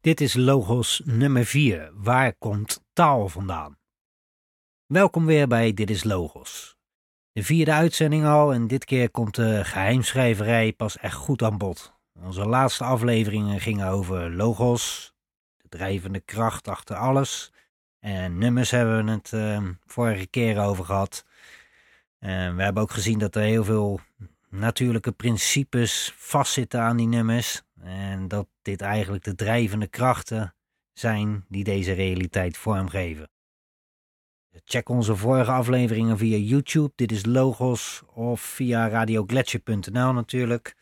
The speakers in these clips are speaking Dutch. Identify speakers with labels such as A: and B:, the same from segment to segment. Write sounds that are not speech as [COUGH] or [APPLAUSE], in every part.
A: Dit is Logos nummer 4. Waar komt taal vandaan? Welkom weer bij Dit is Logos. De vierde uitzending al en dit keer komt de geheimschrijverij pas echt goed aan bod. Onze laatste afleveringen gingen over logos, de drijvende kracht achter alles. En nummers hebben we het uh, vorige keer over gehad. En we hebben ook gezien dat er heel veel natuurlijke principes vastzitten aan die nummers. En dat dit eigenlijk de drijvende krachten zijn die deze realiteit vormgeven. Check onze vorige afleveringen via YouTube, dit is Logos, of via radiogletscher.nl natuurlijk.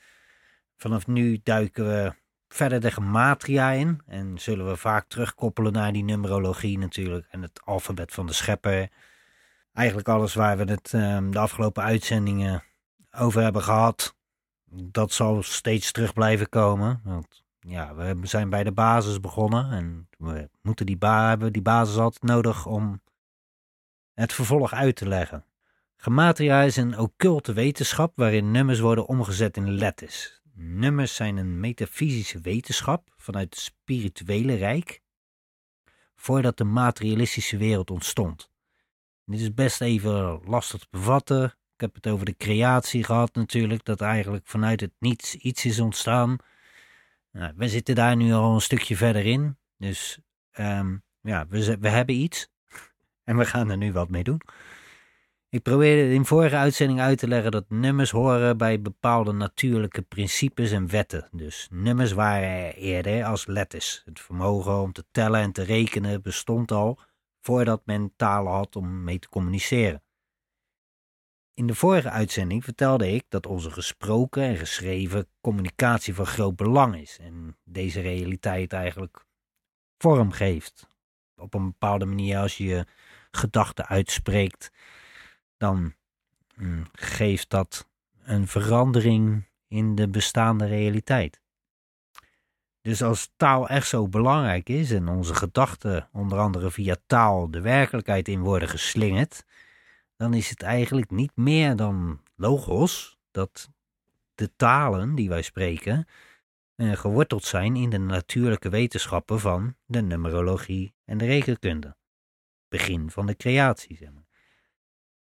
A: Vanaf nu duiken we verder de gematria in en zullen we vaak terugkoppelen naar die numerologie natuurlijk en het alfabet van de schepper. Eigenlijk alles waar we het um, de afgelopen uitzendingen over hebben gehad, dat zal steeds terug blijven komen. Want ja, we zijn bij de basis begonnen en we moeten die, ba hebben die basis altijd nodig om het vervolg uit te leggen. Gematria is een occulte wetenschap waarin nummers worden omgezet in letters. Nummers zijn een metafysische wetenschap vanuit het spirituele rijk, voordat de materialistische wereld ontstond. dit is best even lastig te bevatten. Ik heb het over de creatie gehad natuurlijk, dat eigenlijk vanuit het niets iets is ontstaan. Nou, we zitten daar nu al een stukje verder in, dus um, ja, we, we hebben iets [LAUGHS] en we gaan er nu wat mee doen. Ik probeerde in vorige uitzending uit te leggen dat nummers horen bij bepaalde natuurlijke principes en wetten. Dus nummers waren eerder als letters. Het vermogen om te tellen en te rekenen bestond al voordat men talen had om mee te communiceren. In de vorige uitzending vertelde ik dat onze gesproken en geschreven communicatie van groot belang is en deze realiteit eigenlijk vorm geeft. Op een bepaalde manier als je gedachten uitspreekt dan mm, geeft dat een verandering in de bestaande realiteit. Dus als taal echt zo belangrijk is en onze gedachten onder andere via taal de werkelijkheid in worden geslingerd, dan is het eigenlijk niet meer dan logos dat de talen die wij spreken eh, geworteld zijn in de natuurlijke wetenschappen van de numerologie en de rekenkunde. Begin van de creatie, zeg maar.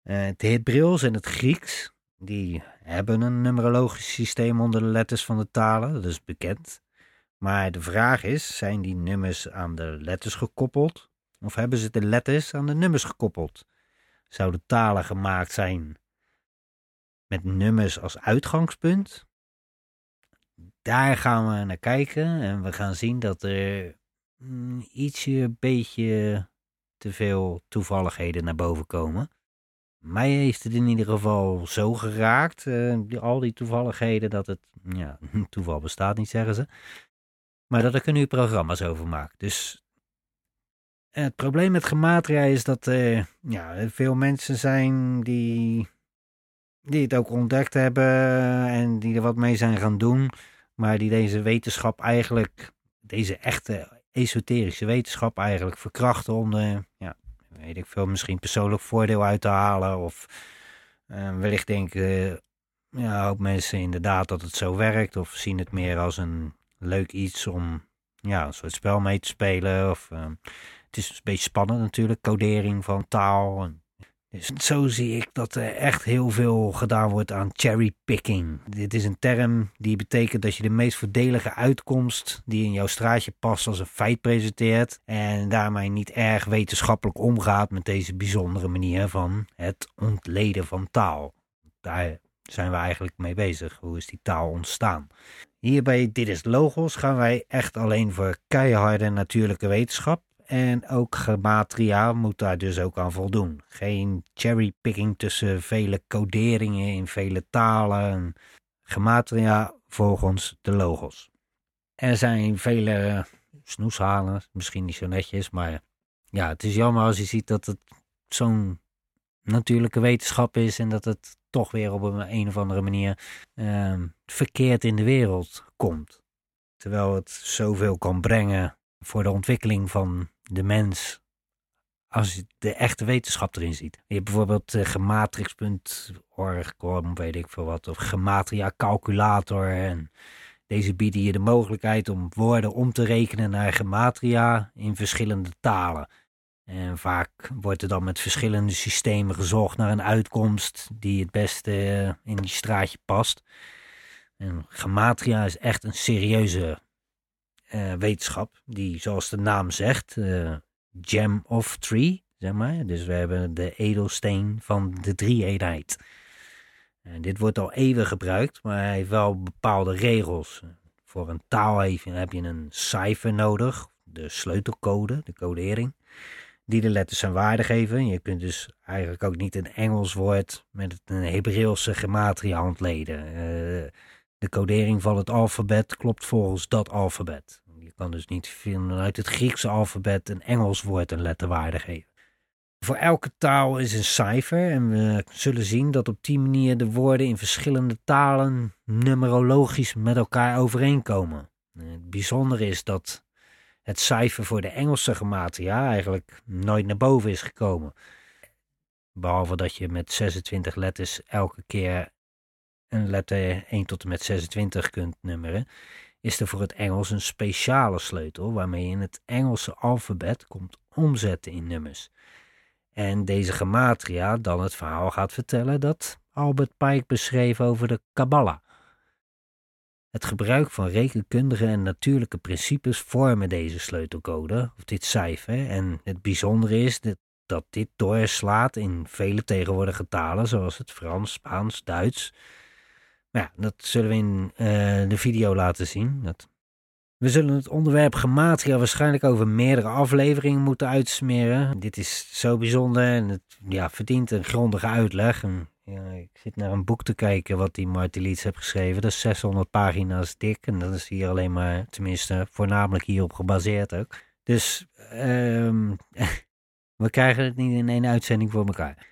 A: Uh, het Hebreeuws en het Grieks, die hebben een numerologisch systeem onder de letters van de talen, dat is bekend. Maar de vraag is, zijn die nummers aan de letters gekoppeld? Of hebben ze de letters aan de nummers gekoppeld? Zouden talen gemaakt zijn met nummers als uitgangspunt? Daar gaan we naar kijken en we gaan zien dat er mm, ietsje, beetje te veel toevalligheden naar boven komen mij heeft het in ieder geval zo geraakt, uh, al die toevalligheden, dat het, ja, [LAUGHS] toeval bestaat niet, zeggen ze. Maar dat ik er nu programma's over maak. Dus het probleem met gematria is dat uh, ja, veel mensen zijn die, die het ook ontdekt hebben en die er wat mee zijn gaan doen. Maar die deze wetenschap eigenlijk, deze echte esoterische wetenschap eigenlijk verkrachten om de, ja, weet ik veel, misschien persoonlijk voordeel uit te halen. Of uh, wellicht denken ja, ook mensen inderdaad dat het zo werkt. Of zien het meer als een leuk iets om ja, een soort spel mee te spelen. Of, het is een beetje spannend natuurlijk, codering van taal. Dus zo zie ik dat er echt heel veel gedaan wordt aan cherrypicking. Dit is een term die betekent dat je de meest voordelige uitkomst die in jouw straatje past als een feit presenteert. En daarmee niet erg wetenschappelijk omgaat met deze bijzondere manier van het ontleden van taal. Daar zijn we eigenlijk mee bezig. Hoe is die taal ontstaan? Hier bij Dit is Logos gaan wij echt alleen voor keiharde natuurlijke wetenschap. En ook gematria moet daar dus ook aan voldoen. Geen cherrypicking tussen vele coderingen in vele talen. Gematria volgens de logos. Er zijn vele snoeshalen, misschien niet zo netjes, maar ja, het is jammer als je ziet dat het zo'n natuurlijke wetenschap is en dat het toch weer op een, een of andere manier uh, verkeerd in de wereld komt. Terwijl het zoveel kan brengen voor de ontwikkeling van de mens als je de echte wetenschap erin ziet. Je hebt bijvoorbeeld uh, gematrix.org, weet ik veel wat, of gematria calculator. En Deze bieden je de mogelijkheid om woorden om te rekenen naar gematria in verschillende talen. En vaak wordt er dan met verschillende systemen gezocht naar een uitkomst die het beste in die straatje past. En gematria is echt een serieuze uh, wetenschap, die zoals de naam zegt, uh, gem of tree, zeg maar. Dus we hebben de edelsteen van de drie-eenheid. En dit wordt al eeuwen gebruikt, maar hij heeft wel bepaalde regels. Voor een taal heb je een cijfer nodig, de sleutelcode, de codering, die de letters zijn waarde geven. Je kunt dus eigenlijk ook niet een Engels woord met een Hebreeuwse gematria ontleden. Uh, de codering van het alfabet klopt volgens dat alfabet. Je kan dus niet vanuit het Griekse alfabet een Engels woord een letterwaarde geven. Voor elke taal is een cijfer en we zullen zien dat op die manier de woorden in verschillende talen numerologisch met elkaar overeenkomen. Het bijzondere is dat het cijfer voor de Engelse gematria eigenlijk nooit naar boven is gekomen. Behalve dat je met 26 letters elke keer een letter 1 tot en met 26 kunt nummeren, is er voor het Engels een speciale sleutel waarmee je in het Engelse alfabet komt omzetten in nummers. En deze gematria dan het verhaal gaat vertellen dat Albert Pike beschreef over de Kabbalah. Het gebruik van rekenkundige en natuurlijke principes vormen deze sleutelcode, of dit cijfer, en het bijzondere is dat dit doorslaat in vele tegenwoordige talen, zoals het Frans, Spaans, Duits, ja, dat zullen we in uh, de video laten zien. Dat... We zullen het onderwerp gematria waarschijnlijk over meerdere afleveringen moeten uitsmeren. Dit is zo bijzonder en het ja, verdient een grondige uitleg. En, ja, ik zit naar een boek te kijken wat die Marty heeft geschreven. Dat is 600 pagina's dik en dat is hier alleen maar, tenminste, voornamelijk hierop gebaseerd ook. Dus um, [LAUGHS] we krijgen het niet in één uitzending voor elkaar.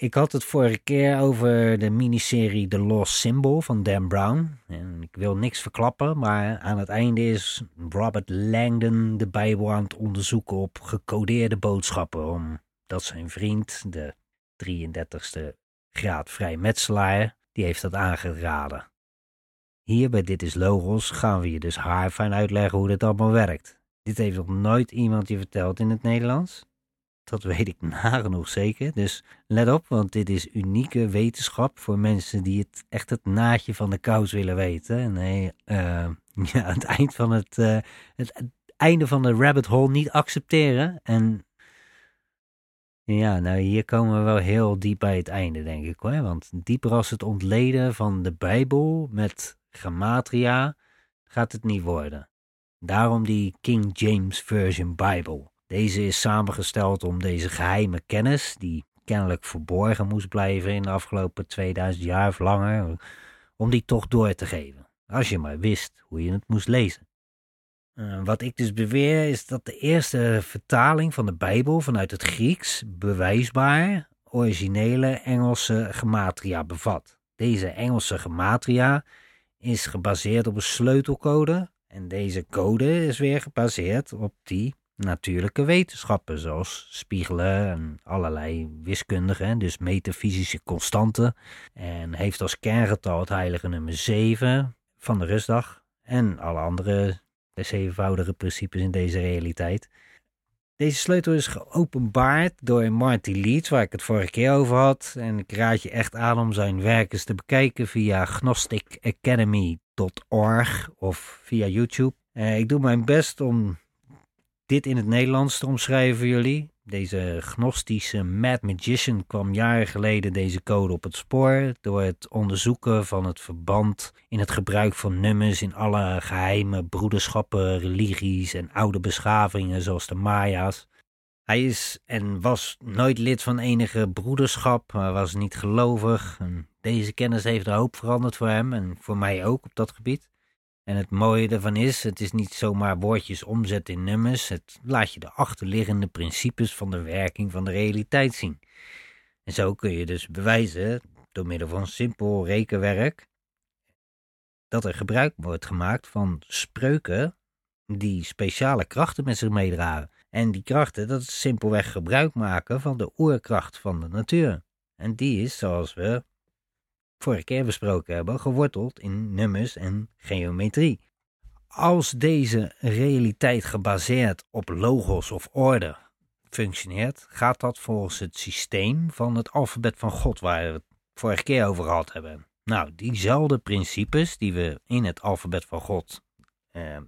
A: Ik had het vorige keer over de miniserie The Lost Symbol van Dan Brown. En ik wil niks verklappen, maar aan het einde is Robert Langdon de Bijbel aan het onderzoeken op gecodeerde boodschappen. Omdat zijn vriend, de 33ste graad vrijmetselaar, die heeft dat aangeraden. Hier bij Dit is Logos gaan we je dus haarfijn uitleggen hoe dit allemaal werkt. Dit heeft nog nooit iemand je verteld in het Nederlands. Dat weet ik nagenoeg zeker. Dus let op, want dit is unieke wetenschap voor mensen die het echt het naadje van de kous willen weten. Nee, uh, [LAUGHS] ja, het eind van het, uh, het, einde van de rabbit hole niet accepteren. En ja, nou hier komen we wel heel diep bij het einde, denk ik hoor. Want dieper als het ontleden van de Bijbel met grammatria gaat het niet worden. Daarom die King James Version Bible. Deze is samengesteld om deze geheime kennis, die kennelijk verborgen moest blijven in de afgelopen 2000 jaar of langer, om die toch door te geven. Als je maar wist hoe je het moest lezen. Uh, wat ik dus beweer is dat de eerste vertaling van de Bijbel vanuit het Grieks bewijsbaar originele Engelse gematria bevat. Deze Engelse gematria is gebaseerd op een sleutelcode en deze code is weer gebaseerd op die natuurlijke wetenschappen, zoals spiegelen en allerlei wiskundige, dus metafysische constanten. En heeft als kerngetal het heilige nummer 7 van de rustdag en alle andere de zevenvoudige principes in deze realiteit. Deze sleutel is geopenbaard door Marty Leeds, waar ik het vorige keer over had. En ik raad je echt aan om zijn werk eens te bekijken via gnosticacademy.org of via YouTube. Eh, ik doe mijn best om dit in het Nederlands te omschrijven voor jullie. Deze gnostische mad magician kwam jaren geleden deze code op het spoor door het onderzoeken van het verband in het gebruik van nummers in alle geheime broederschappen, religies en oude beschavingen zoals de Maya's. Hij is en was nooit lid van enige broederschap, was niet gelovig. Deze kennis heeft de hoop veranderd voor hem en voor mij ook op dat gebied. En het mooie ervan is, het is niet zomaar woordjes omzetten in nummers. Het laat je de achterliggende principes van de werking van de realiteit zien. En zo kun je dus bewijzen, door middel van simpel rekenwerk, dat er gebruik wordt gemaakt van spreuken die speciale krachten met zich meedragen. En die krachten, dat is simpelweg gebruik maken van de oerkracht van de natuur. En die is, zoals we vorige keer besproken hebben, geworteld in nummers en geometrie. Als deze realiteit gebaseerd op logos of orde functioneert, gaat dat volgens het systeem van het alfabet van God, waar we het vorige keer over gehad hebben. Nou, diezelfde principes die we in het alfabet van God, eh,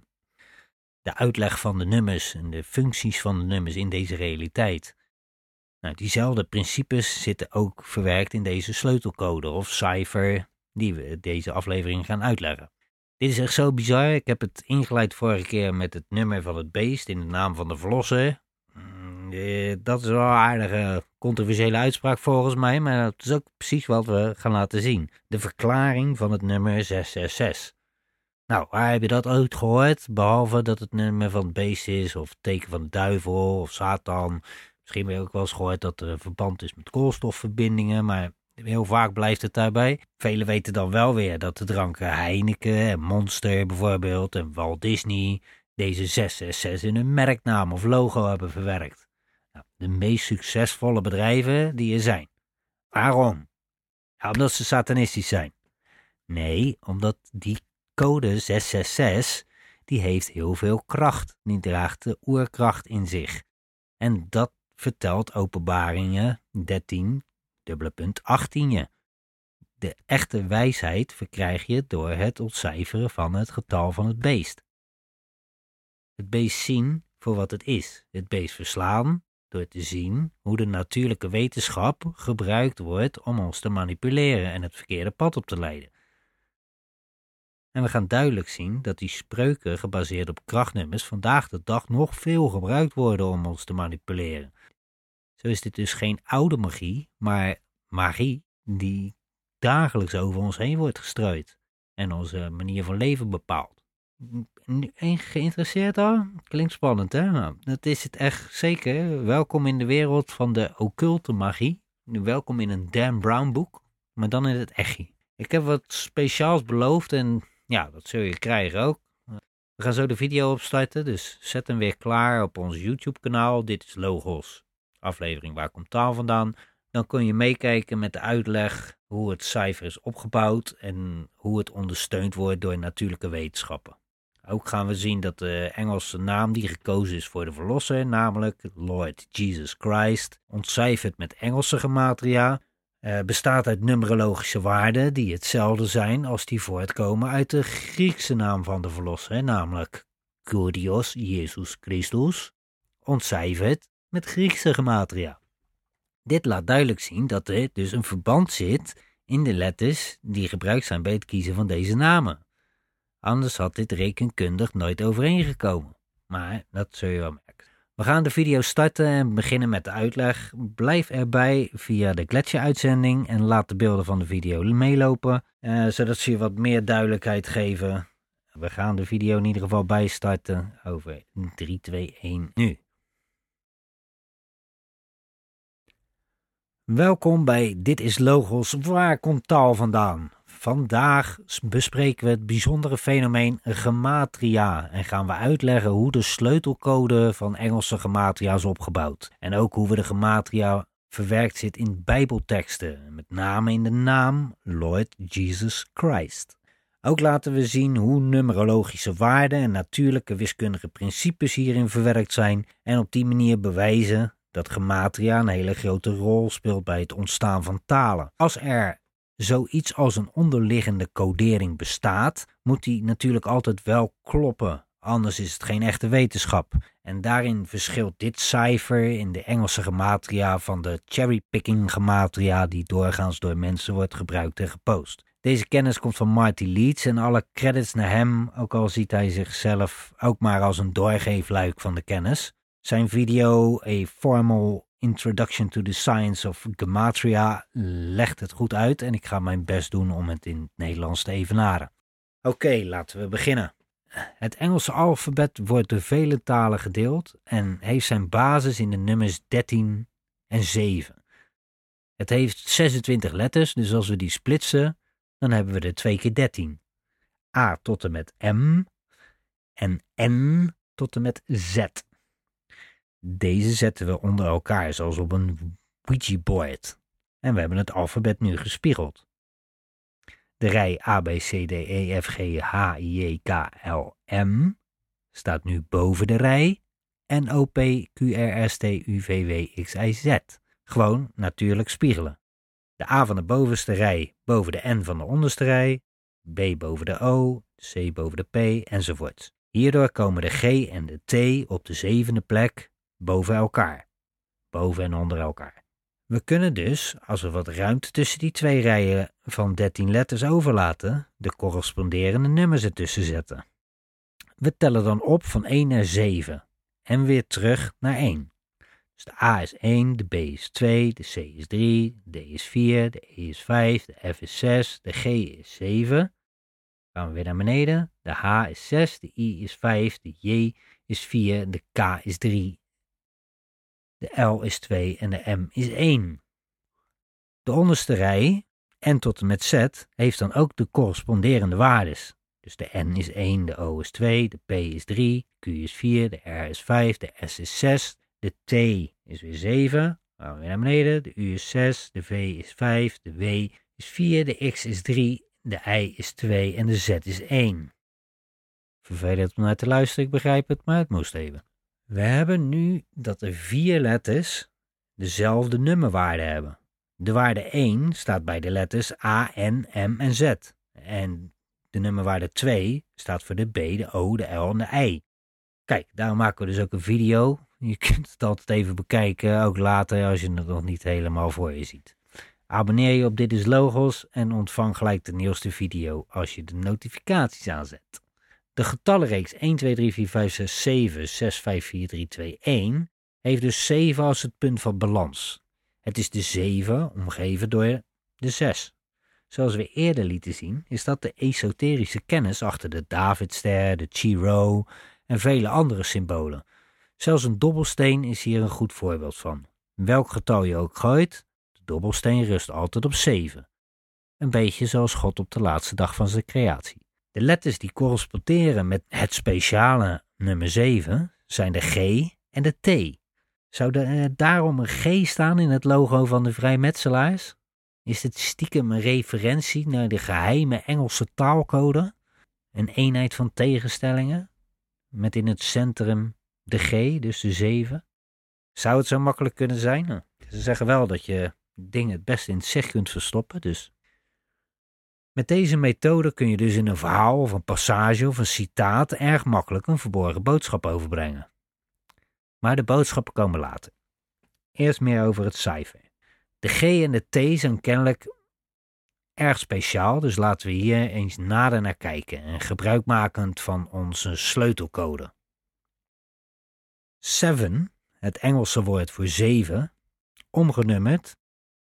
A: de uitleg van de nummers en de functies van de nummers in deze realiteit, nou, diezelfde principes zitten ook verwerkt in deze sleutelcode of cijfer die we deze aflevering gaan uitleggen. Dit is echt zo bizar. Ik heb het ingeleid vorige keer met het nummer van het beest in de naam van de verlosser. Mm, eh, dat is wel een aardige controversiële uitspraak volgens mij, maar dat is ook precies wat we gaan laten zien. De verklaring van het nummer 666. Nou, waar heb je dat ooit gehoord? Behalve dat het nummer van het beest is, of teken van de duivel, of Satan. Misschien heb je ook wel eens gehoord dat er een verband is met koolstofverbindingen, maar heel vaak blijft het daarbij. Velen weten dan wel weer dat de dranken Heineken en Monster bijvoorbeeld en Walt Disney deze 666 in hun merknaam of logo hebben verwerkt. Nou, de meest succesvolle bedrijven die er zijn. Waarom? Omdat ze satanistisch zijn. Nee, omdat die code 666, die heeft heel veel kracht. Die draagt de oerkracht in zich. En dat vertelt openbaringen 13, dubbele punt 18 je. De echte wijsheid verkrijg je door het ontcijferen van het getal van het beest. Het beest zien voor wat het is. Het beest verslaan door te zien hoe de natuurlijke wetenschap gebruikt wordt om ons te manipuleren en het verkeerde pad op te leiden. En we gaan duidelijk zien dat die spreuken gebaseerd op krachtnummers vandaag de dag nog veel gebruikt worden om ons te manipuleren. Zo is dit dus geen oude magie, maar magie die dagelijks over ons heen wordt gestrooid en onze manier van leven bepaalt. En geïnteresseerd al? Klinkt spannend, hè? Nou, dat is het echt zeker. Welkom in de wereld van de occulte magie. Welkom in een Dan Brown boek, maar dan in het echi. Ik heb wat speciaals beloofd en ja, dat zul je krijgen ook. We gaan zo de video opstarten, dus zet hem weer klaar op ons YouTube kanaal. Dit is Logos aflevering Waar komt taal vandaan? Dan kun je meekijken met de uitleg hoe het cijfer is opgebouwd en hoe het ondersteund wordt door natuurlijke wetenschappen. Ook gaan we zien dat de Engelse naam die gekozen is voor de verlosser, namelijk Lord Jesus Christ, ontcijferd met Engelse gematria, eh, bestaat uit numerologische waarden die hetzelfde zijn als die voortkomen uit de Griekse naam van de verlosser, namelijk Kurios Jezus Christus, ontcijferd met Griekse gematria. Dit laat duidelijk zien dat er dus een verband zit in de letters die gebruikt zijn bij het kiezen van deze namen. Anders had dit rekenkundig nooit overeengekomen. Maar dat zul je wel merken. We gaan de video starten en beginnen met de uitleg. Blijf erbij via de Gletscher-uitzending en laat de beelden van de video meelopen, eh, zodat ze je wat meer duidelijkheid geven. We gaan de video in ieder geval bijstarten over 3, 2, 1, nu. Welkom bij Dit is Logos. Waar komt taal vandaan? Vandaag bespreken we het bijzondere fenomeen gematria en gaan we uitleggen hoe de sleutelcode van Engelse gematria is opgebouwd. En ook hoe we de gematria verwerkt zit in bijbelteksten, met name in de naam Lord Jesus Christ. Ook laten we zien hoe numerologische waarden en natuurlijke wiskundige principes hierin verwerkt zijn en op die manier bewijzen dat gematria een hele grote rol speelt bij het ontstaan van talen. Als er zoiets als een onderliggende codering bestaat, moet die natuurlijk altijd wel kloppen. Anders is het geen echte wetenschap. En daarin verschilt dit cijfer in de Engelse gematria van de cherrypicking gematria die doorgaans door mensen wordt gebruikt en gepost. Deze kennis komt van Marty Leeds en alle credits naar hem, ook al ziet hij zichzelf ook maar als een doorgeefluik van de kennis. Zijn video A Formal Introduction to the Science of Gematria legt het goed uit en ik ga mijn best doen om het in het Nederlands te evenaren. Oké, laten we beginnen. Het Engelse alfabet wordt door vele talen gedeeld en heeft zijn basis in de nummers 13 en 7. Het heeft 26 letters, dus als we die splitsen, dan hebben we er 2 keer 13. A tot en met M en N tot en met Z. Deze zetten we onder elkaar zoals op een Ouija board. En we hebben het alfabet nu gespiegeld. De rij A, B, C, D, E, F, G, H, I, J, K, L, M staat nu boven de rij N, O, P, Q, R, S, T, U, V, W, X, Y, Z. Gewoon natuurlijk spiegelen. De A van de bovenste rij boven de N van de onderste rij, B boven de O, C boven de P enzovoort. Hierdoor komen de G en de T op de zevende plek boven elkaar. Boven en onder elkaar. We kunnen dus, als we wat ruimte tussen die twee rijen van 13 letters overlaten, de corresponderende nummers ertussen zetten. We tellen dan op van 1 naar 7 en weer terug naar 1. Dus de A is 1, de B is 2, de C is 3, de D is 4, de E is 5, de F is 6, de G is 7. Gaan we weer naar beneden. De H is 6, de I is 5, de J is 4, de K is 3, de L is 2 en de M is 1. De onderste rij, N tot en met Z, heeft dan ook de corresponderende waardes. Dus de N is 1, de O is 2, de P is 3, Q is 4, de R is 5, de S is 6, de T is weer 7. Gaan we weer naar beneden. De U is 6, de V is 5, de W is 4, de X is 3, de I is 2 en de Z is 1. Vervelend om naar te luisteren, ik begrijp het, maar het moest even. We hebben nu dat de vier letters dezelfde nummerwaarde hebben. De waarde 1 staat bij de letters A, N, M en Z. En de nummerwaarde 2 staat voor de B, de O, de L en de I. Kijk, daarom maken we dus ook een video. Je kunt het altijd even bekijken, ook later als je het nog niet helemaal voor je ziet. Abonneer je op Dit is Logos en ontvang gelijk de nieuwste video als je de notificaties aanzet. De getallenreeks 1, 2, 3, 4, 5, 6, 7, 6, 5, 4, 3, 2, 1 heeft dus 7 als het punt van balans. Het is de 7 omgeven door de 6. Zoals we eerder lieten zien, is dat de esoterische kennis achter de Davidster, de Chiro en vele andere symbolen. Zelfs een dobbelsteen is hier een goed voorbeeld van. Welk getal je ook gooit, de dobbelsteen rust altijd op 7. Een beetje zoals God op de laatste dag van zijn creatie. De letters die corresponderen met het speciale nummer 7 zijn de G en de T. Zou er daarom een G staan in het logo van de vrijmetselaars? Is dit stiekem een referentie naar de geheime Engelse taalcode? Een eenheid van tegenstellingen? Met in het centrum de G, dus de 7? Zou het zo makkelijk kunnen zijn? Nou, ze zeggen wel dat je dingen het beste in het zicht kunt verstoppen, dus met deze methode kun je dus in een verhaal of een passage of een citaat erg makkelijk een verborgen boodschap overbrengen. Maar de boodschappen komen later. Eerst meer over het cijfer. De G en de T zijn kennelijk erg speciaal, dus laten we hier eens nader naar kijken en gebruikmakend van onze sleutelcode. 7, het Engelse woord voor 7, omgenummerd,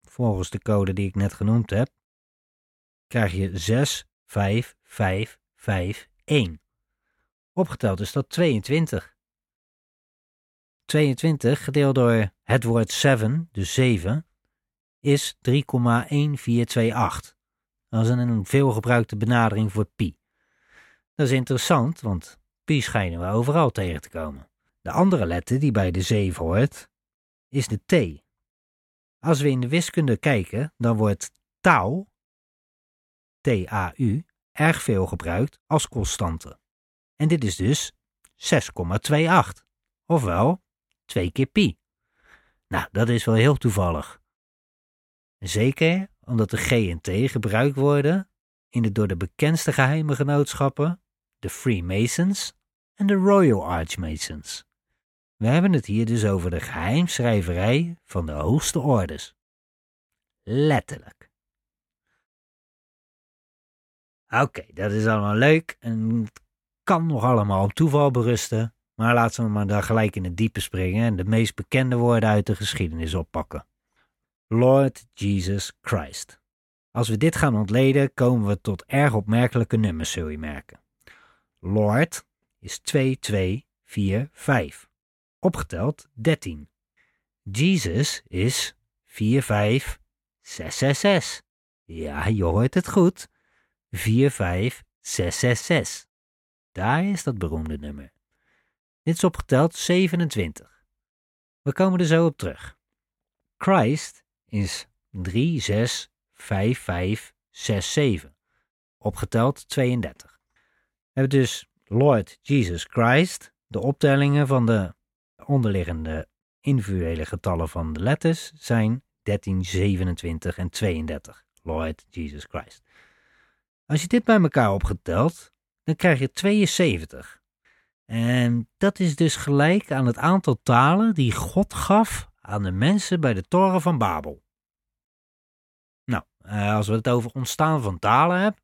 A: volgens de code die ik net genoemd heb, krijg je 6, 5, 5, 5, 1. Opgeteld is dat 22. 22 gedeeld door het woord 7, dus 7, is 3,1428. Dat is een veelgebruikte benadering voor pi. Dat is interessant, want pi schijnen we overal tegen te komen. De andere letter die bij de 7 hoort, is de t. Als we in de wiskunde kijken, dan wordt tau TAU erg veel gebruikt als constante. En dit is dus 6,28, ofwel 2 keer pi. Nou, dat is wel heel toevallig. Zeker omdat de G en T gebruikt worden in de door de bekendste geheime genootschappen, de Freemasons en de Royal Archmasons. We hebben het hier dus over de geheimschrijverij van de hoogste ordes. Letterlijk. Oké, dat is allemaal leuk en het kan nog allemaal op toeval berusten. Maar laten we maar daar gelijk in het diepe springen en de meest bekende woorden uit de geschiedenis oppakken. Lord Jesus Christ. Als we dit gaan ontleden, komen we tot erg opmerkelijke nummers, zul je merken. Lord is 2245. Opgeteld 13. Jesus is 45666. Ja, je hoort het goed. 45666. Daar is dat beroemde nummer. Dit is opgeteld 27. We komen er zo op terug. Christ is 365567. opgeteld 32. We hebben dus Lord Jesus Christ, de optellingen van de onderliggende individuele getallen van de letters zijn 13, 27 en 32. Lord Jesus Christ. Als je dit bij elkaar opgeteld, dan krijg je 72. En dat is dus gelijk aan het aantal talen die God gaf aan de mensen bij de toren van Babel. Nou, eh, als we het over ontstaan van talen hebben,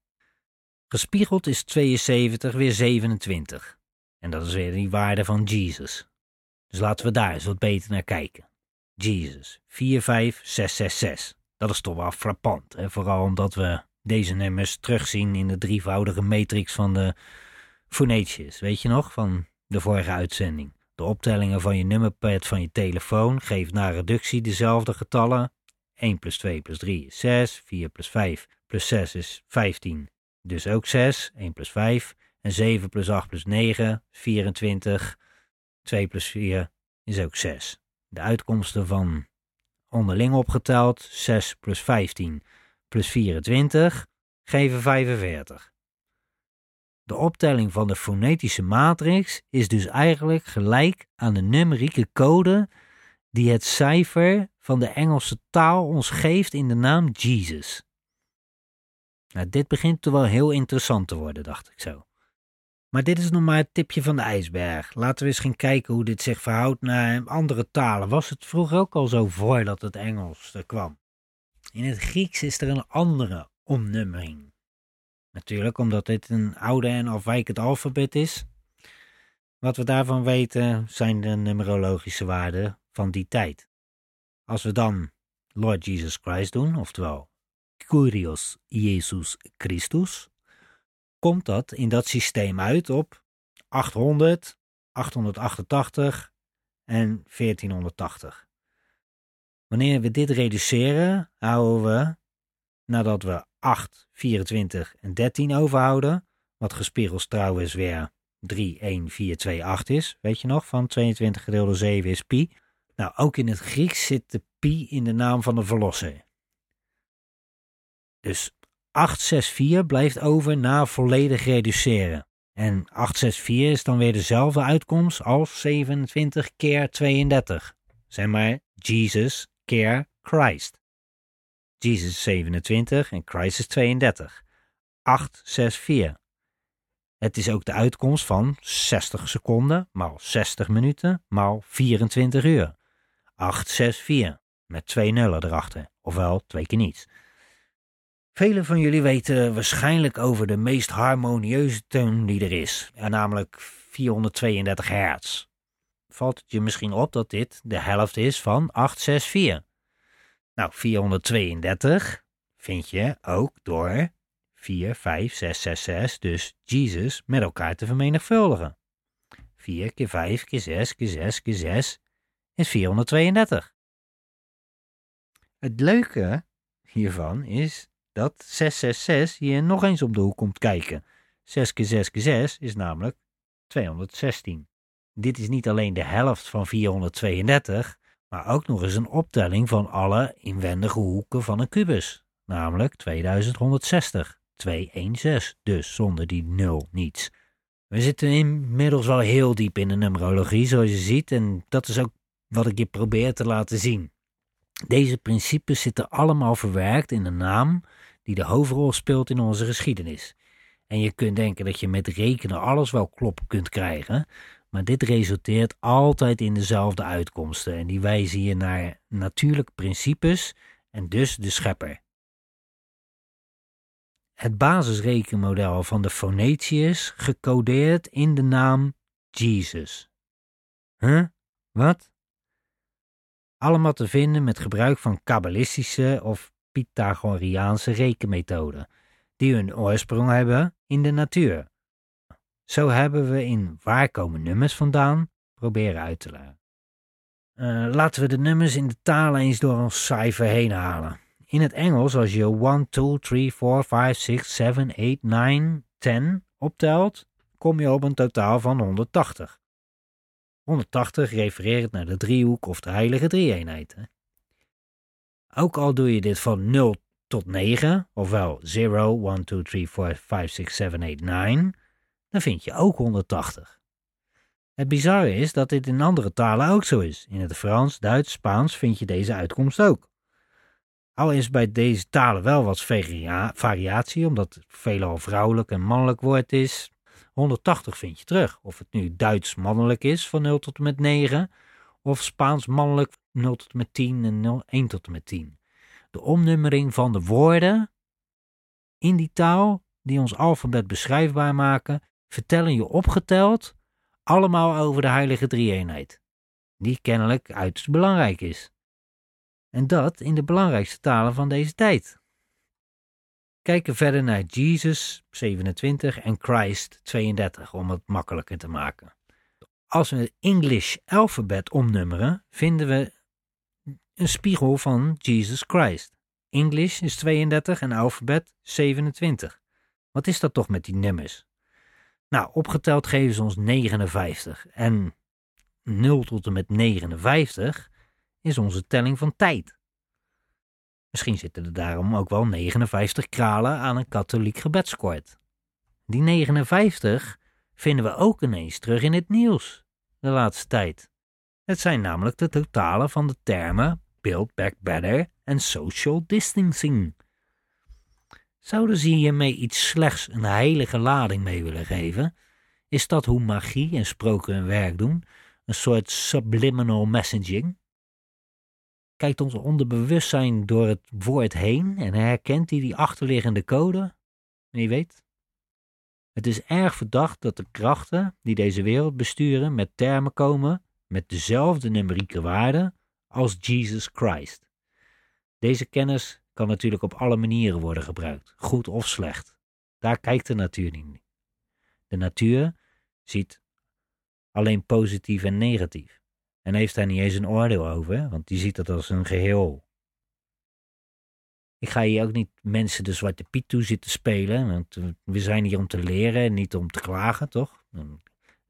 A: gespiegeld is 72 weer 27. En dat is weer die waarde van Jesus. Dus laten we daar eens wat beter naar kijken. Jesus, 45666. Dat is toch wel frappant. Vooral omdat we deze nummers terugzien in de drievoudige matrix van de Phonetius. Weet je nog, van de vorige uitzending. De optellingen van je nummerpad van je telefoon geeft na reductie dezelfde getallen. 1 plus 2 plus 3 is 6, 4 plus 5 plus 6 is 15. Dus ook 6, 1 plus 5. En 7 plus 8 plus 9, 24. 2 plus 4 is ook 6. De uitkomsten van onderling opgeteld 6 plus 15 plus 24 geven 45. De optelling van de fonetische matrix is dus eigenlijk gelijk aan de numerieke code die het cijfer van de Engelse taal ons geeft in de naam Jesus. Nou, dit begint toch wel heel interessant te worden, dacht ik zo. Maar dit is nog maar het tipje van de ijsberg. Laten we eens gaan kijken hoe dit zich verhoudt naar andere talen. Was het vroeger ook al zo voordat het Engels er kwam? In het Grieks is er een andere omnummering. Natuurlijk omdat dit een oude en afwijkend alfabet is. Wat we daarvan weten zijn de numerologische waarden van die tijd. Als we dan Lord Jesus Christ doen, oftewel Kyrios Jesus Christus, komt dat in dat systeem uit op 800, 888 en 1480. Wanneer we dit reduceren, houden we, nadat we 8, 24 en 13 overhouden, wat gespiegeld trouwens weer 3, 1, 4, 2, 8 is, weet je nog, van 22 gedeeld door 7 is pi. Nou, ook in het Grieks zit de pi in de naam van de verlosser. Dus 864 blijft over na volledig reduceren. En 864 is dan weer dezelfde uitkomst als 27 keer 32. Zeg maar Jesus keer Christ. Jesus is 27 en Christ is 32. 864. Het is ook de uitkomst van 60 seconden maal 60 minuten maal 24 uur. 864 met twee nullen erachter, ofwel twee keer niets. Velen van jullie weten waarschijnlijk over de meest harmonieuze toon die er is, namelijk 432 hertz. Valt het je misschien op dat dit de helft is van 864? Nou, 432 vind je ook door 4, 5, 6, 6, 6, dus Jesus met elkaar te vermenigvuldigen. 4 keer 5 keer 6 keer 6 keer 6 is 432. Het leuke hiervan is dat 666 hier nog eens om de hoek komt kijken. 6 keer 6 keer 6 is namelijk 216. Dit is niet alleen de helft van 432, maar ook nog eens een optelling van alle inwendige hoeken van een kubus, namelijk 2160. 216, dus zonder die 0 niets. We zitten inmiddels wel heel diep in de numerologie, zoals je ziet, en dat is ook wat ik je probeer te laten zien. Deze principes zitten allemaal verwerkt in de naam die de hoofdrol speelt in onze geschiedenis. En je kunt denken dat je met rekenen alles wel kloppen kunt krijgen, maar dit resulteert altijd in dezelfde uitkomsten en die wijzen hier naar natuurlijke principes en dus de schepper. Het basisrekenmodel van de Phonetius gecodeerd in de naam Jesus. Huh? Wat? Allemaal te vinden met gebruik van kabbalistische of Pythagoreaanse rekenmethoden, die hun oorsprong hebben in de natuur. Zo hebben we in waar komen nummers vandaan proberen uit te leggen. Uh, laten we de nummers in de taal eens door een cijfer heen halen. In het Engels, als je 1, 2, 3, 4, 5, 6, 7, 8, 9, 10 optelt, kom je op een totaal van 180. 180 refereert naar de driehoek of de heilige drie-eenheid. Ook al doe je dit van 0 tot 9, ofwel 0, 1, 2, 3, 4, 5, 6, 7, 8, 9, dan vind je ook 180. Het bizarre is dat dit in andere talen ook zo is. In het Frans, Duits, Spaans vind je deze uitkomst ook. Al is bij deze talen wel wat variatie, omdat het veelal vrouwelijk en mannelijk woord is. 180 vind je terug. Of het nu Duits mannelijk is van 0 tot en met 9, of Spaans mannelijk 0 tot en met 10 en 0, 1 tot en met 10. De omnummering van de woorden in die taal die ons alfabet beschrijfbaar maken, vertellen je opgeteld allemaal over de heilige drie-eenheid, die kennelijk uiterst belangrijk is. En dat in de belangrijkste talen van deze tijd. Kijken verder naar Jesus 27 en Christ 32 om het makkelijker te maken. Als we het English alfabet omnummeren, vinden we een spiegel van Jesus Christ. English is 32 en alfabet 27. Wat is dat toch met die nummers? Nou, opgeteld geven ze ons 59. En 0 tot en met 59 is onze telling van tijd. Misschien zitten er daarom ook wel 59 kralen aan een katholiek gebedskoord. Die 59 vinden we ook ineens terug in het nieuws de laatste tijd. Het zijn namelijk de totalen van de termen Build Back Better en Social Distancing. Zouden ze hiermee iets slechts een heilige lading mee willen geven? Is dat hoe magie en sproken hun werk doen? Een soort subliminal messaging? Kijkt ons onderbewustzijn door het woord heen en herkent hij die achterliggende code? Wie weet. Het is erg verdacht dat de krachten die deze wereld besturen met termen komen met dezelfde numerieke waarde als Jesus Christ. Deze kennis kan natuurlijk op alle manieren worden gebruikt, goed of slecht. Daar kijkt de natuur niet. De natuur ziet alleen positief en negatief. En heeft daar niet eens een oordeel over, want die ziet het als een geheel. Ik ga hier ook niet mensen de zwarte piet toe zitten spelen, want we zijn hier om te leren en niet om te klagen, toch?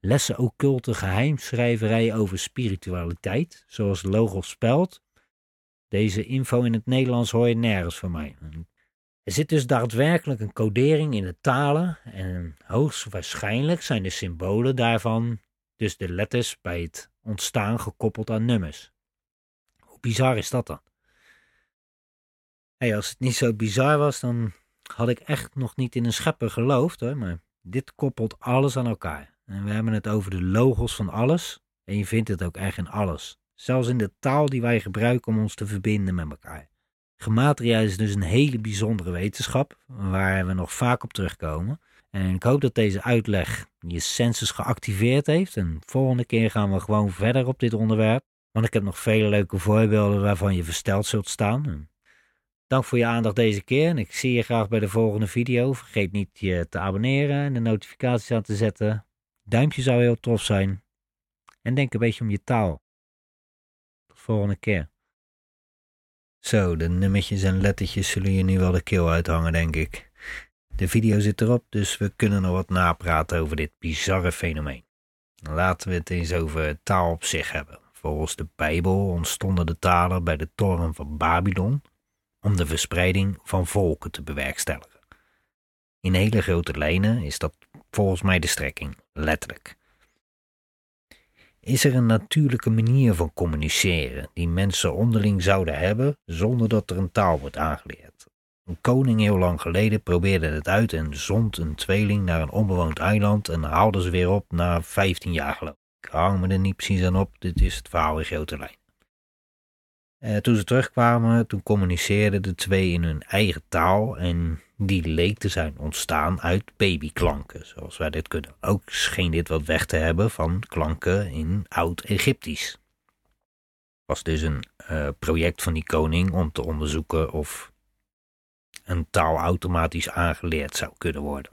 A: Lessen occulte geheimschrijverij over spiritualiteit, zoals Logos spelt. Deze info in het Nederlands hoor je nergens van mij. Er zit dus daadwerkelijk een codering in de talen en hoogstwaarschijnlijk zijn de symbolen daarvan, dus de letters bij het ontstaan gekoppeld aan nummers. Hoe bizar is dat dan? Hey, als het niet zo bizar was, dan had ik echt nog niet in een schepper geloofd hoor, maar dit koppelt alles aan elkaar. En we hebben het over de logos van alles en je vindt het ook echt in alles. Zelfs in de taal die wij gebruiken om ons te verbinden met elkaar. Gematria is dus een hele bijzondere wetenschap, waar we nog vaak op terugkomen. En ik hoop dat deze uitleg je sensus geactiveerd heeft. En volgende keer gaan we gewoon verder op dit onderwerp. Want ik heb nog vele leuke voorbeelden waarvan je versteld zult staan. Dank voor je aandacht deze keer en ik zie je graag bij de volgende video. Vergeet niet je te abonneren en de notificaties aan te zetten. Duimpje zou heel tof zijn. En denk een beetje om je taal. Volgende keer. Zo, de nummertjes en lettertjes zullen je nu wel de keel uithangen, denk ik. De video zit erop, dus we kunnen nog wat napraten over dit bizarre fenomeen. Laten we het eens over taal op zich hebben. Volgens de Bijbel ontstonden de talen bij de toren van Babylon om de verspreiding van volken te bewerkstelligen. In hele grote lijnen is dat volgens mij de strekking, letterlijk. Is er een natuurlijke manier van communiceren die mensen onderling zouden hebben zonder dat er een taal wordt aangeleerd? Een koning heel lang geleden probeerde het uit en zond een tweeling naar een onbewoond eiland en haalde ze weer op na 15 jaar geloof ik. hang me er niet precies aan op, dit is het verhaal in grote lijn. Eh, toen ze terugkwamen, toen communiceerden de twee in hun eigen taal en die leek te zijn ontstaan uit babyklanken, zoals wij dit kunnen. Ook scheen dit wat weg te hebben van klanken in oud-Egyptisch. Was dus een uh, project van die koning om te onderzoeken of een taal automatisch aangeleerd zou kunnen worden.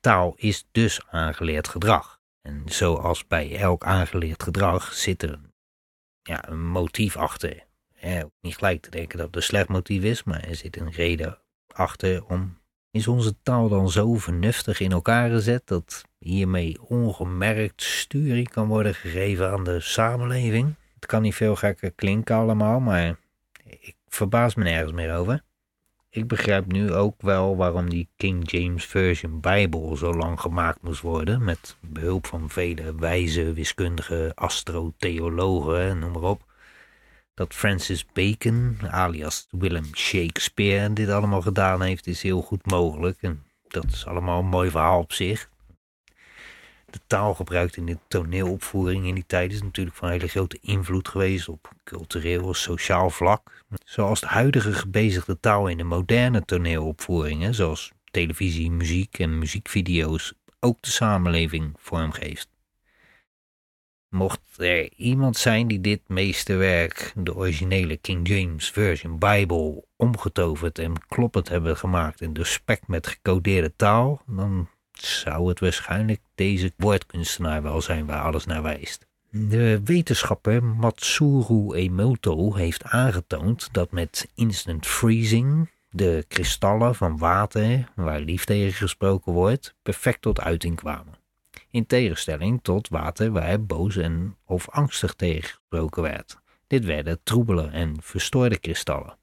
A: Taal is dus aangeleerd gedrag. En zoals bij elk aangeleerd gedrag zit er ja, een motief achter. Niet gelijk te denken dat het een slecht motief is, maar er zit een reden achter om. Is onze taal dan zo vernuftig in elkaar gezet dat hiermee ongemerkt sturing kan worden gegeven aan de samenleving? Het kan niet veel gekker klinken allemaal, maar ik verbaas me nergens meer over. Ik begrijp nu ook wel waarom die King James Version Bijbel zo lang gemaakt moest worden. Met behulp van vele wijze, wiskundige, astrotheologen, noem maar op. Dat Francis Bacon, alias Willem Shakespeare, dit allemaal gedaan heeft, is heel goed mogelijk. En dat is allemaal een mooi verhaal op zich de taal gebruikt in de toneelopvoering in die tijd is natuurlijk van hele grote invloed geweest op cultureel, sociaal vlak. Zoals de huidige gebezigde taal in de moderne toneelopvoeringen, zoals televisie, muziek en muziekvideo's, ook de samenleving vormgeeft. Mocht er iemand zijn die dit meesterwerk, de originele King James Version Bible, omgetoverd en kloppend hebben gemaakt in de spek met gecodeerde taal, dan zou het waarschijnlijk deze woordkunstenaar wel zijn waar alles naar wijst. De wetenschapper Matsuru Emoto heeft aangetoond dat met instant freezing de kristallen van water, waar lief tegen gesproken wordt, perfect tot uiting kwamen. In tegenstelling tot water waar boos en of angstig tegen gesproken werd. Dit werden troebele en verstoorde kristallen.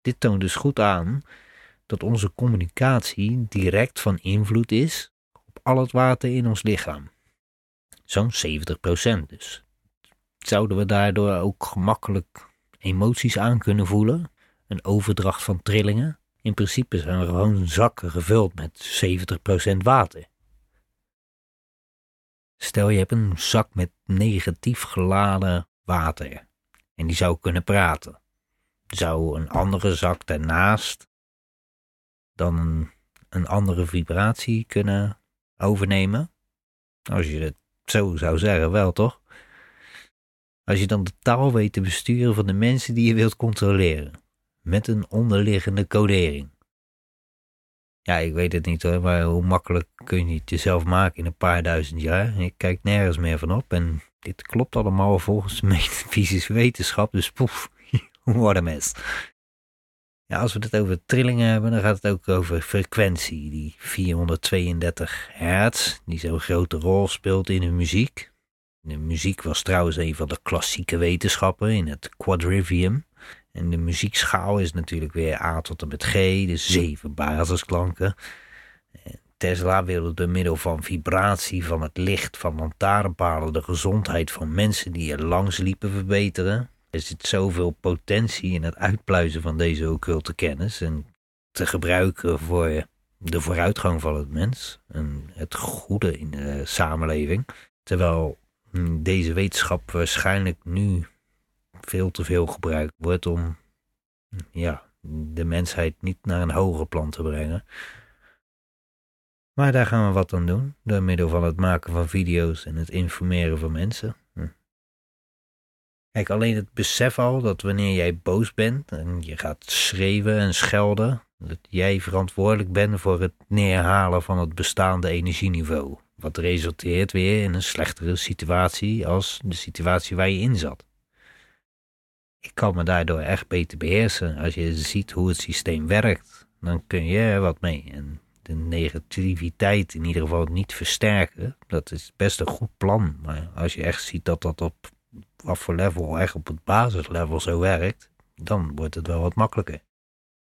A: Dit toont dus goed aan dat onze communicatie direct van invloed is op al het water in ons lichaam. Zo'n 70% dus. Zouden we daardoor ook gemakkelijk emoties aan kunnen voelen? Een overdracht van trillingen? In principe zijn we gewoon zakken gevuld met 70% water. Stel je hebt een zak met negatief geladen water en die zou kunnen praten. Zou een andere zak daarnaast dan een, andere vibratie kunnen overnemen. Als je het zo zou zeggen, wel toch? Als je dan de taal weet te besturen van de mensen die je wilt controleren. Met een onderliggende codering. Ja, ik weet het niet hoor, maar hoe makkelijk kun je het jezelf maken in een paar duizend jaar? Ik kijk nergens meer van op en dit klopt allemaal volgens de metafysische [LAUGHS] wetenschap, dus poef, [LAUGHS] what a mess. Ja, als we het over trillingen hebben, dan gaat het ook over frequentie. Die 432 hertz, die zo'n grote rol speelt in de muziek. De muziek was trouwens een van de klassieke wetenschappen in het quadrivium. En de muziekschaal is natuurlijk weer A tot en met G, dus zeven basisklanken. Tesla wilde door middel van vibratie van het licht van lantaarnpalen de gezondheid van mensen die er langs liepen verbeteren. Er zit zoveel potentie in het uitpluizen van deze occulte kennis en te gebruiken voor de vooruitgang van het mens en het goede in de samenleving. Terwijl hm, deze wetenschap waarschijnlijk nu veel te veel gebruikt wordt om ja, de mensheid niet naar een hoger plan te brengen. Maar daar gaan we wat aan doen, door middel van het maken van video's en het informeren van mensen. Kijk, alleen het besef al dat wanneer jij boos bent en je gaat schreeuwen en schelden, dat jij verantwoordelijk bent voor het neerhalen van het bestaande energieniveau. Wat resulteert weer in een slechtere situatie als de situatie waar je in zat. Ik kan me daardoor echt beter beheersen. Als je ziet hoe het systeem werkt, dan kun je er wat mee. En de negativiteit in ieder geval niet versterken, dat is best een goed plan. Maar als je echt ziet dat dat op wat voor level echt op het basislevel zo werkt, dan wordt het wel wat makkelijker.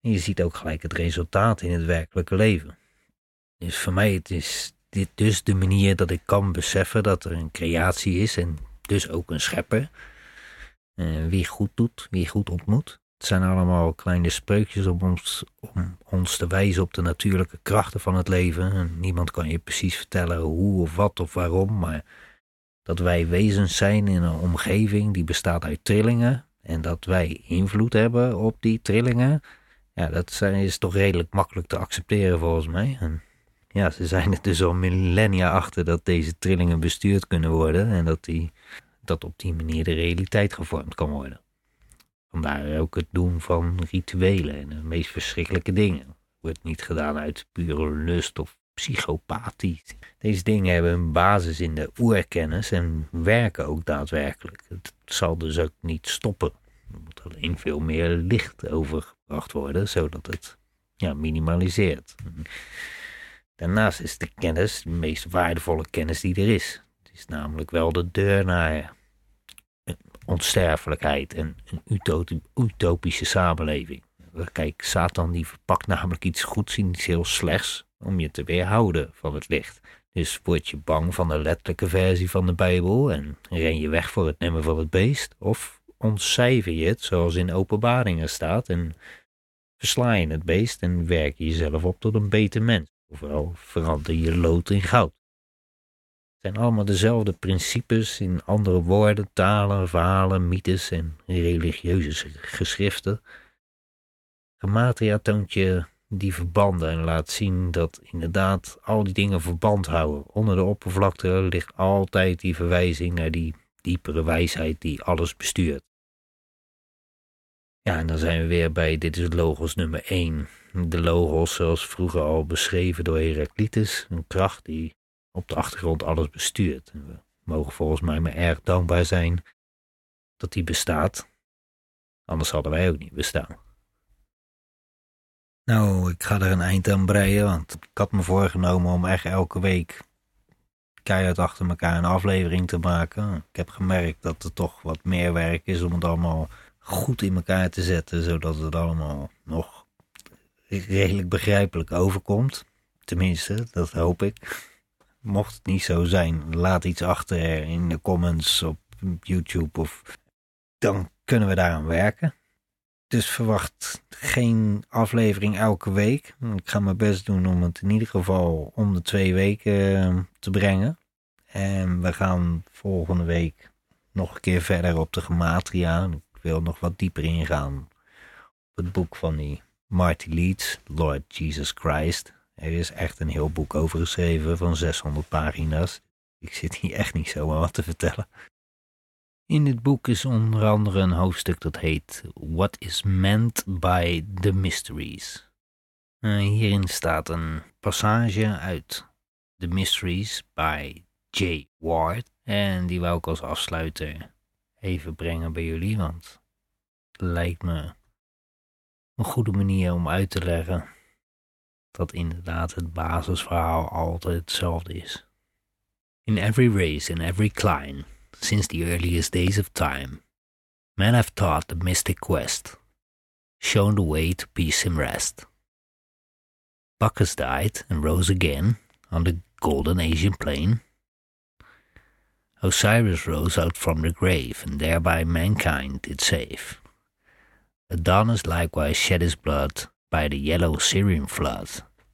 A: En je ziet ook gelijk het resultaat in het werkelijke leven. Dus voor mij het is dit dus de manier dat ik kan beseffen dat er een creatie is en dus ook een schepper. Eh, wie goed doet, wie goed ontmoet. Het zijn allemaal kleine spreukjes om ons, om ons te wijzen op de natuurlijke krachten van het leven. En niemand kan je precies vertellen hoe of wat of waarom, maar dat wij wezens zijn in een omgeving die bestaat uit trillingen en dat wij invloed hebben op die trillingen, ja, dat is toch redelijk makkelijk te accepteren volgens mij. En ja, ze zijn er dus al millennia achter dat deze trillingen bestuurd kunnen worden en dat, die, dat op die manier de realiteit gevormd kan worden. Vandaar ook het doen van rituelen en de meest verschrikkelijke dingen. Wordt niet gedaan uit pure lust of psychopathie. Deze dingen hebben een basis in de oerkennis en werken ook daadwerkelijk. Het zal dus ook niet stoppen. Er moet alleen veel meer licht overgebracht worden, zodat het ja, minimaliseert. Daarnaast is de kennis de meest waardevolle kennis die er is. Het is namelijk wel de deur naar onsterfelijkheid en een utopische samenleving. kijk, Satan die verpakt namelijk iets goeds in iets heel slechts om je te weerhouden van het licht. Dus word je bang van de letterlijke versie van de Bijbel en ren je weg voor het nemen van het beest? Of ontcijfer je het zoals in openbaringen staat en versla je het beest en werk je jezelf op tot een beter mens? Ofwel verander je lood in goud. Het zijn allemaal dezelfde principes in andere woorden, talen, verhalen, mythes en religieuze geschriften. Gematria toont je die verbanden en laat zien dat inderdaad al die dingen verband houden. Onder de oppervlakte ligt altijd die verwijzing naar die diepere wijsheid die alles bestuurt. Ja, en dan zijn we weer bij, dit is logos nummer 1. De logos zoals vroeger al beschreven door Heraclitus, een kracht die op de achtergrond alles bestuurt. We mogen volgens mij maar erg dankbaar zijn dat die bestaat. Anders hadden wij ook niet bestaan. Nou, ik ga er een eind aan breien, want ik had me voorgenomen om echt elke week keihard achter elkaar een aflevering te maken. Ik heb gemerkt dat er toch wat meer werk is om het allemaal goed in elkaar te zetten, zodat het allemaal nog redelijk begrijpelijk overkomt. Tenminste, dat hoop ik. Mocht het niet zo zijn, laat iets achter in de comments op YouTube of dan kunnen we daaraan werken. Dus verwacht geen aflevering elke week. Ik ga mijn best doen om het in ieder geval om de twee weken ehm, te brengen. En we gaan volgende week nog een keer verder op de gematria. Ik wil nog wat dieper ingaan op het boek van die Marty Leeds, Lord Jesus Christ. Er is echt een heel boek over geschreven van 600 pagina's. Ik zit hier echt niet zo aan wat te vertellen. In dit boek is onder andere een hoofdstuk dat heet What is meant by the mysteries. Uh, hierin staat een passage uit The Mysteries by J. Ward. En die wou ik als afsluiter even brengen bij jullie, want het lijkt me een goede manier om uit te leggen dat inderdaad het basisverhaal altijd hetzelfde is. In every race, in every clime, since the earliest days of time, men have taught the mystic quest, shown the way to peace and rest. Bacchus died and rose again on the golden Asian plain. Osiris rose out from the grave and thereby mankind did save. Adonis likewise shed his blood by the yellow Syrian flood.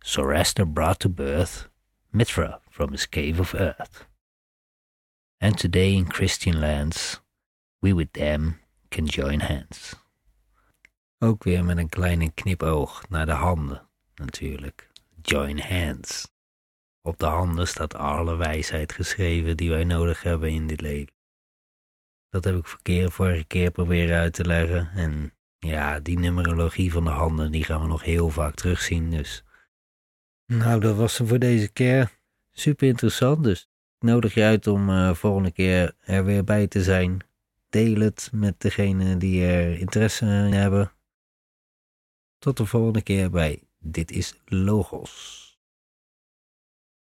A: Zoroaster brought to birth Mithra from his cave of earth. And today in Christian lands, we with them can join hands. Ook weer met een kleine knipoog naar de handen, natuurlijk. Join hands. Op de handen staat alle wijsheid geschreven die wij nodig hebben in dit leven. Dat heb ik verkeer vorige keer proberen uit te leggen. En ja, die numerologie van de handen, die gaan we nog heel vaak terugzien. Dus. Nou, dat was hem voor deze keer. Super interessant. Dus nodig je uit om uh, volgende keer er weer bij te zijn. Deel het met degene die er interesse in hebben. Tot de volgende keer bij Dit is Logos.